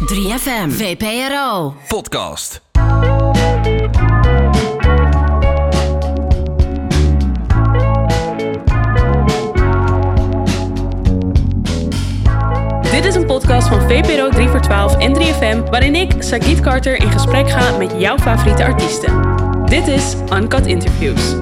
3FM, VPRO. Podcast. Dit is een podcast van VPRO 3 voor 12 en 3FM, waarin ik, Sagit Carter, in gesprek ga met jouw favoriete artiesten. Dit is Uncut Interviews.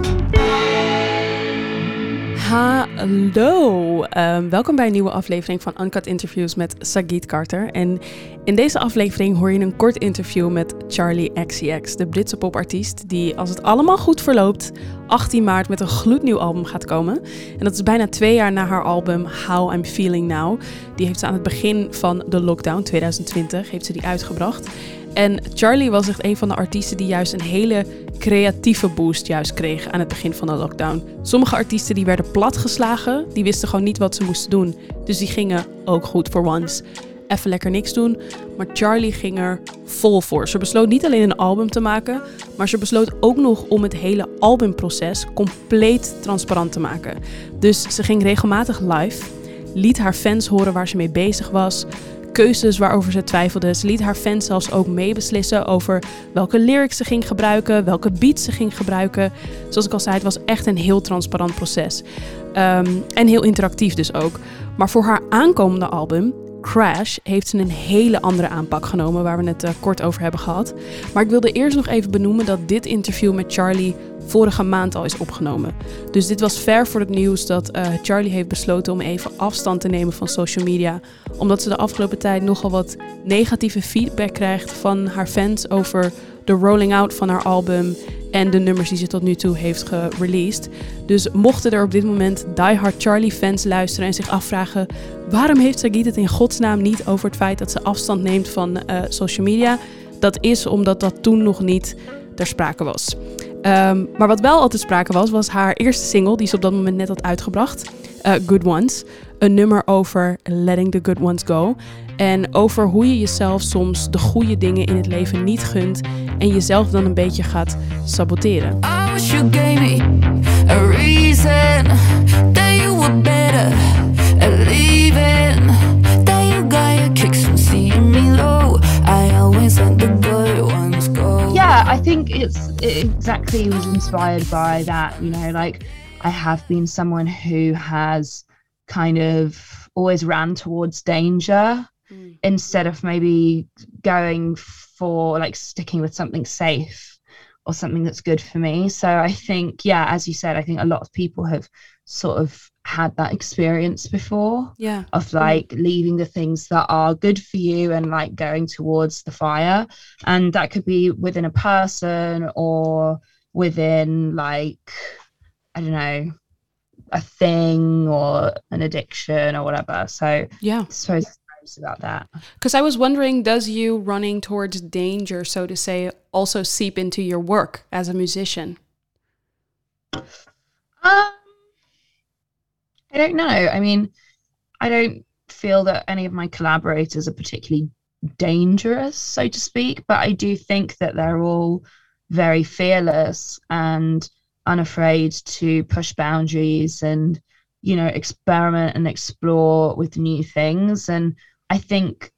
Hallo, um, welkom bij een nieuwe aflevering van Uncut Interviews met Sagit Carter. En in deze aflevering hoor je een kort interview met Charlie XCX, de Britse popartiest die, als het allemaal goed verloopt, 18 maart met een gloednieuw album gaat komen. En dat is bijna twee jaar na haar album How I'm Feeling Now. Die heeft ze aan het begin van de lockdown 2020 heeft ze die uitgebracht. En Charlie was echt een van de artiesten die juist een hele creatieve boost juist kreeg aan het begin van de lockdown. Sommige artiesten die werden platgeslagen, die wisten gewoon niet wat ze moesten doen. Dus die gingen ook goed voor once. Even lekker niks doen. Maar Charlie ging er vol voor. Ze besloot niet alleen een album te maken, maar ze besloot ook nog om het hele albumproces compleet transparant te maken. Dus ze ging regelmatig live, liet haar fans horen waar ze mee bezig was, keuzes waarover ze twijfelde. Ze liet haar fans zelfs ook meebeslissen over welke lyrics ze ging gebruiken, welke beats ze ging gebruiken. Zoals ik al zei, het was echt een heel transparant proces. Um, en heel interactief dus ook. Maar voor haar aankomende album, Crash, heeft ze een hele andere aanpak genomen, waar we het uh, kort over hebben gehad. Maar ik wilde eerst nog even benoemen dat dit interview met Charlie vorige maand al is opgenomen. Dus dit was ver voor het nieuws dat uh, Charlie heeft besloten om even afstand te nemen van social media. Omdat ze de afgelopen tijd nogal wat negatieve feedback krijgt van haar fans over de rolling out van haar album en de nummers die ze tot nu toe heeft gereleased. Dus mochten er op dit moment Die Hard Charlie fans luisteren en zich afvragen waarom heeft Sagit het in godsnaam niet over het feit dat ze afstand neemt van uh, social media, dat is omdat dat toen nog niet ter sprake was. Um, maar wat wel altijd sprake was, was haar eerste single, die ze op dat moment net had uitgebracht, uh, Good Ones. Een nummer over letting the good ones go. En over hoe je jezelf soms de goede dingen in het leven niet gunt en jezelf dan een beetje gaat saboteren. I wish you gave me a reason that you were better at leaving. That you got your kicks from seeing me low. I always let the good ones go. Yeah, I think it's it exactly was inspired by that. You know, like I have been someone who has kind of always ran towards danger mm. instead of maybe going for like sticking with something safe or something that's good for me. So I think, yeah, as you said, I think a lot of people have sort of had that experience before. Yeah. Of mm. like leaving the things that are good for you and like going towards the fire. And that could be within a person or within like, I don't know, a thing or an addiction or whatever. So yeah, I suppose about that. Because I was wondering, does you running towards danger, so to say, also seep into your work as a musician? Um, I don't know. I mean, I don't feel that any of my collaborators are particularly dangerous, so to speak, but I do think that they're all very fearless and unafraid to push boundaries and you know experiment and explore with new things. And i think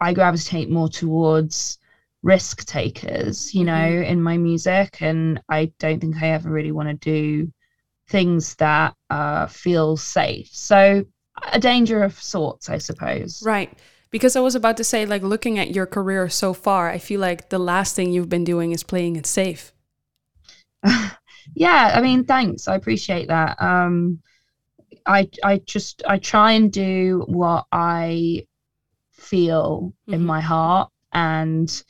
i gravitate more towards risk takers you know mm-hmm. in my music. And i don't think i ever really want to do things that uh, feel safe. So a danger of sorts i suppose. Right. Because i was about to say like looking at your career so far i feel like the last thing you've been doing is playing it safe yeah i mean thanks i appreciate that um i i just i try and do what i feel mm-hmm. in my heart and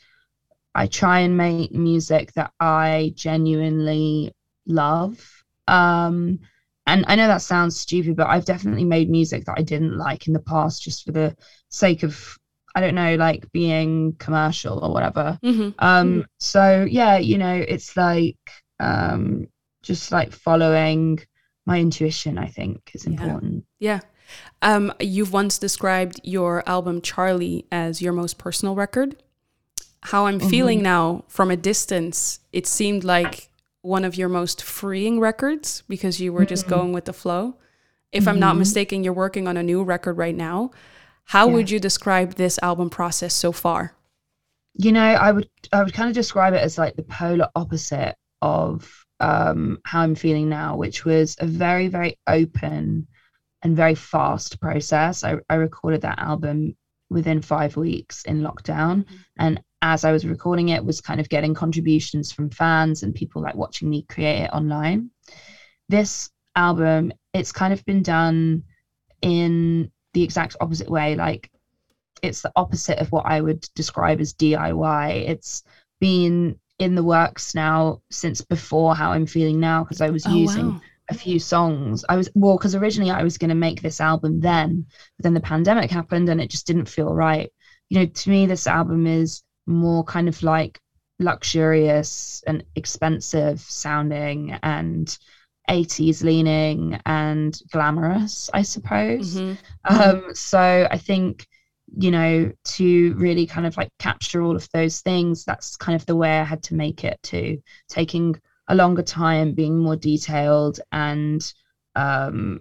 i try and make music that i genuinely love um and i know that sounds stupid but i've definitely made music that i didn't like in the past just for the sake of I don't know, like being commercial or whatever. Mm-hmm. Um, mm-hmm. so yeah, you know, it's like um, just like following my intuition, I think, is important. Yeah. yeah. Um, you've once described your album Charli as your most personal record. How I'm mm-hmm. feeling now from a distance, it seemed like one of your most freeing records because you were just mm-hmm. going with the flow. If I'm not mm-hmm. mistaken, you're working on a new record right now. How Yeah. would you describe this album process so far? you know i would i would kind of describe it as like the polar opposite of um how i'm feeling now which was a very very open and very fast process. I, I recorded that album within five weeks in lockdown. And as i was recording it was kind of getting contributions from fans and people like watching me create it online. This album it's kind of been done in the exact opposite way. Like it's the opposite of what I would describe as DIY. It's been in the works now since before how I'm feeling now because I was Oh, using wow. a few songs. I was well because originally I was going to make this album then, but then the pandemic happened and it just didn't feel right. You know, to me this album is more kind of like luxurious and expensive sounding and 80s leaning and glamorous, I suppose. Mhm. Um, so I think, you know, to really kind of like capture all of those things, that's kind of the way I had to make it to taking a longer time, being more detailed and um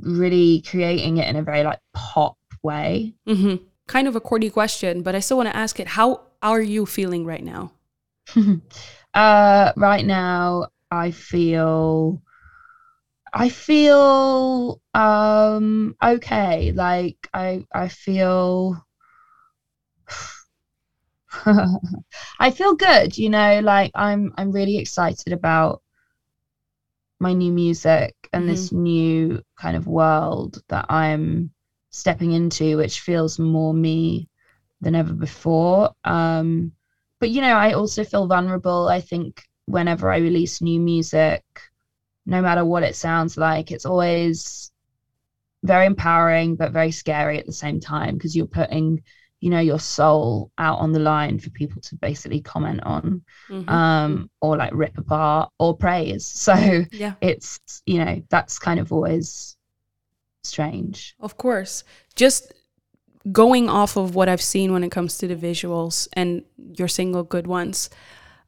really creating it in a very like pop way. hmm Kind of a corny question, but I still want to ask it. How are you feeling right now? uh right now I feel I feel um okay. Like I I feel I feel good, you know, like I'm I'm really excited about my new music and this new kind of world that I'm stepping into, which feels more me than ever before. Um, but you know, I also feel vulnerable. I think whenever I release new music, no matter what it sounds like, it's always very empowering but very scary at the same time because you're putting, you know, your soul out on the line for people to basically comment on Mhm. um or like rip apart or praise. So yeah, it's you know, that's kind of always strange. of course. Just going off of what I've seen when it comes to the visuals and your single Good Ones,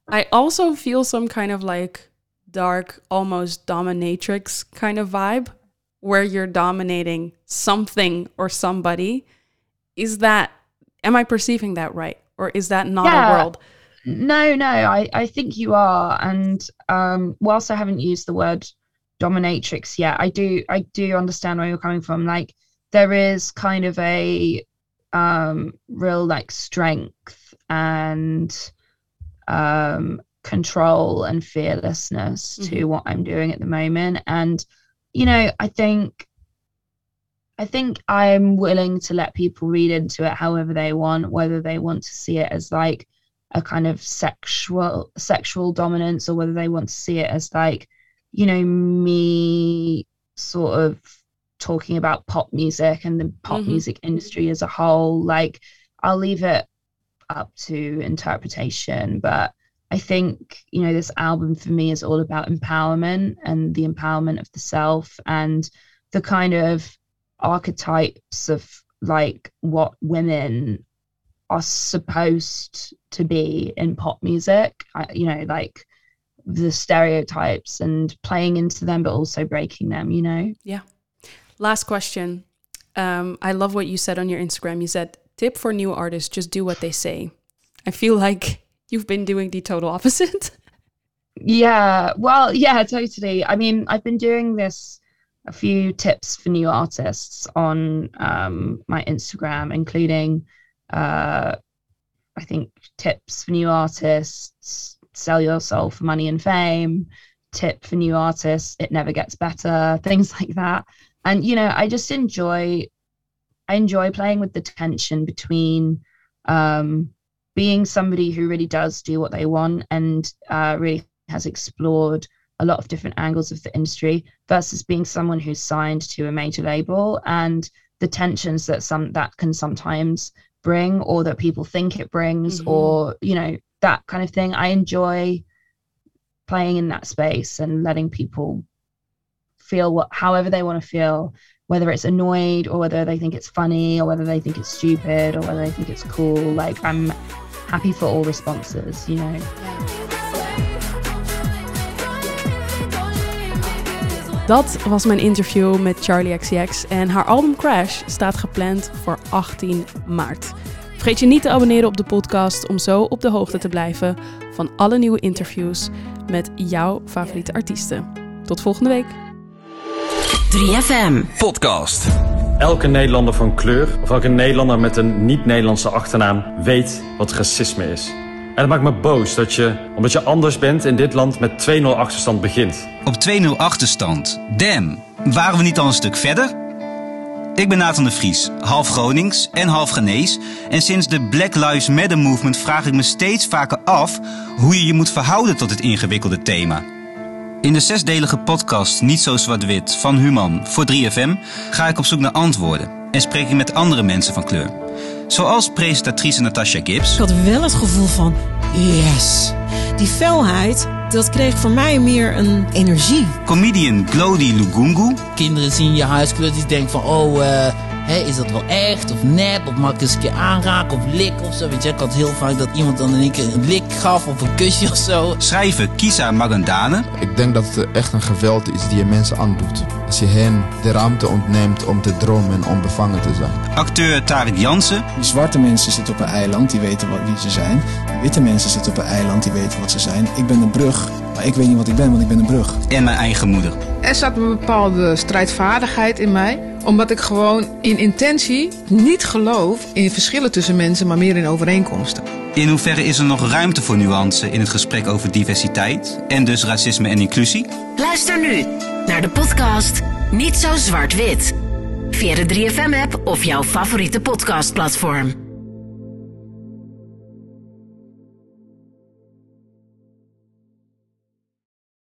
I also feel some kind of like dark, almost dominatrix kind of vibe where you're dominating something or somebody. Is that, am I perceiving that right? Or is that not Yeah. a world? No, no, I, I think you are. And um, whilst I haven't used the word dominatrix yet, I do I do understand where you're coming from. Like there is kind of a um real like strength and um control and fearlessness to what I'm doing at the moment. And you know, I think I think I'm willing to let people read into it however they want, whether they want to see it as like a kind of sexual sexual dominance or whether they want to see it as like you know me sort of talking about pop music and the pop Mhm. music industry as a whole like i'll leave it up to interpretation but i think you know this album for me is all about empowerment and the empowerment of the self and the kind of archetypes of like what women are supposed to be in pop music. I, you know, like the stereotypes and playing into them, but also breaking them. You know. Yeah. Last question. Um, I love what you said on your Instagram. You said, tip for new artists, just do what they say. I feel like you've been doing the total opposite. Yeah. Well, yeah, totally. I mean, I've been doing this. A few tips for new artists on um, my Instagram, including, uh, I think, tips for new artists: sell your soul for money and fame. Tip for new artists: it never gets better. Things like that. And you know, I just enjoy. I enjoy playing with the tension between um, being somebody who really does do what they want and uh, really has explored a lot of different angles of the industry versus being someone who's signed to a major label and the tensions that some that can sometimes bring or that people think it brings Mhm. or you know that kind of thing i enjoy playing in that space and letting people feel what however they want to feel whether it's annoyed or whether they think it's funny or whether they think it's stupid or whether they think it's cool like i'm happy for all responses you know Dat was mijn interview met Charlie XCX en haar album Crash staat gepland voor 18 maart. Vergeet je niet te abonneren op de podcast om zo op de hoogte te blijven van alle nieuwe interviews met jouw favoriete artiesten. Tot volgende week. 3FM. Podcast. Elke Nederlander van kleur of elke Nederlander met een niet-Nederlandse achternaam weet wat racisme is. En het maakt me boos dat je, omdat je anders bent, in dit land met 2-0 achterstand begint. Op 2-0 achterstand. Damn, waren we niet al een stuk verder? Ik ben Nathan de Vries, half Gronings en half Ghanese. En sinds de Black Lives Matter movement vraag ik me steeds vaker af hoe je je moet verhouden tot dit ingewikkelde thema. In de zesdelige podcast Niet zo zwart-wit van Human voor 3FM ga ik op zoek naar antwoorden en spreek ik met andere mensen van kleur. Zoals presentatrice Natasha Gibbs. Ik had wel het gevoel van, yes. Die felheid, dat kreeg voor mij meer een energie. Comedian Glody Lugungu. Kinderen zien je huiskleur die denken van, oh, uh, hey, is dat wel echt of nep? Of mag ik eens een keer aanraken of likken of zo? Weet je, ik had heel vaak dat iemand dan in één keer een lik gaf of een kusje of zo. Schrijver Kisa Magandane. Ik denk dat het echt een geweld is die je mensen aandoet. Als je hen de ruimte ontneemt om te dromen en onbevangen te zijn. Acteur Tarek Jansen. Zwarte mensen zitten op een eiland, die weten wat, wie ze zijn. Witte mensen zitten op een eiland, die weten wat ze zijn. Ik ben een brug, maar ik weet niet wat ik ben, want ik ben een brug. En mijn eigen moeder. Er zat een bepaalde strijdvaardigheid in mij. Omdat ik gewoon in intentie niet geloof in verschillen tussen mensen, maar meer in overeenkomsten. In hoeverre is er nog ruimte voor nuance in het gesprek over diversiteit en dus racisme en inclusie? Luister nu naar de podcast Niet zo zwart-wit. Via de 3FM-app of jouw favoriete podcastplatform.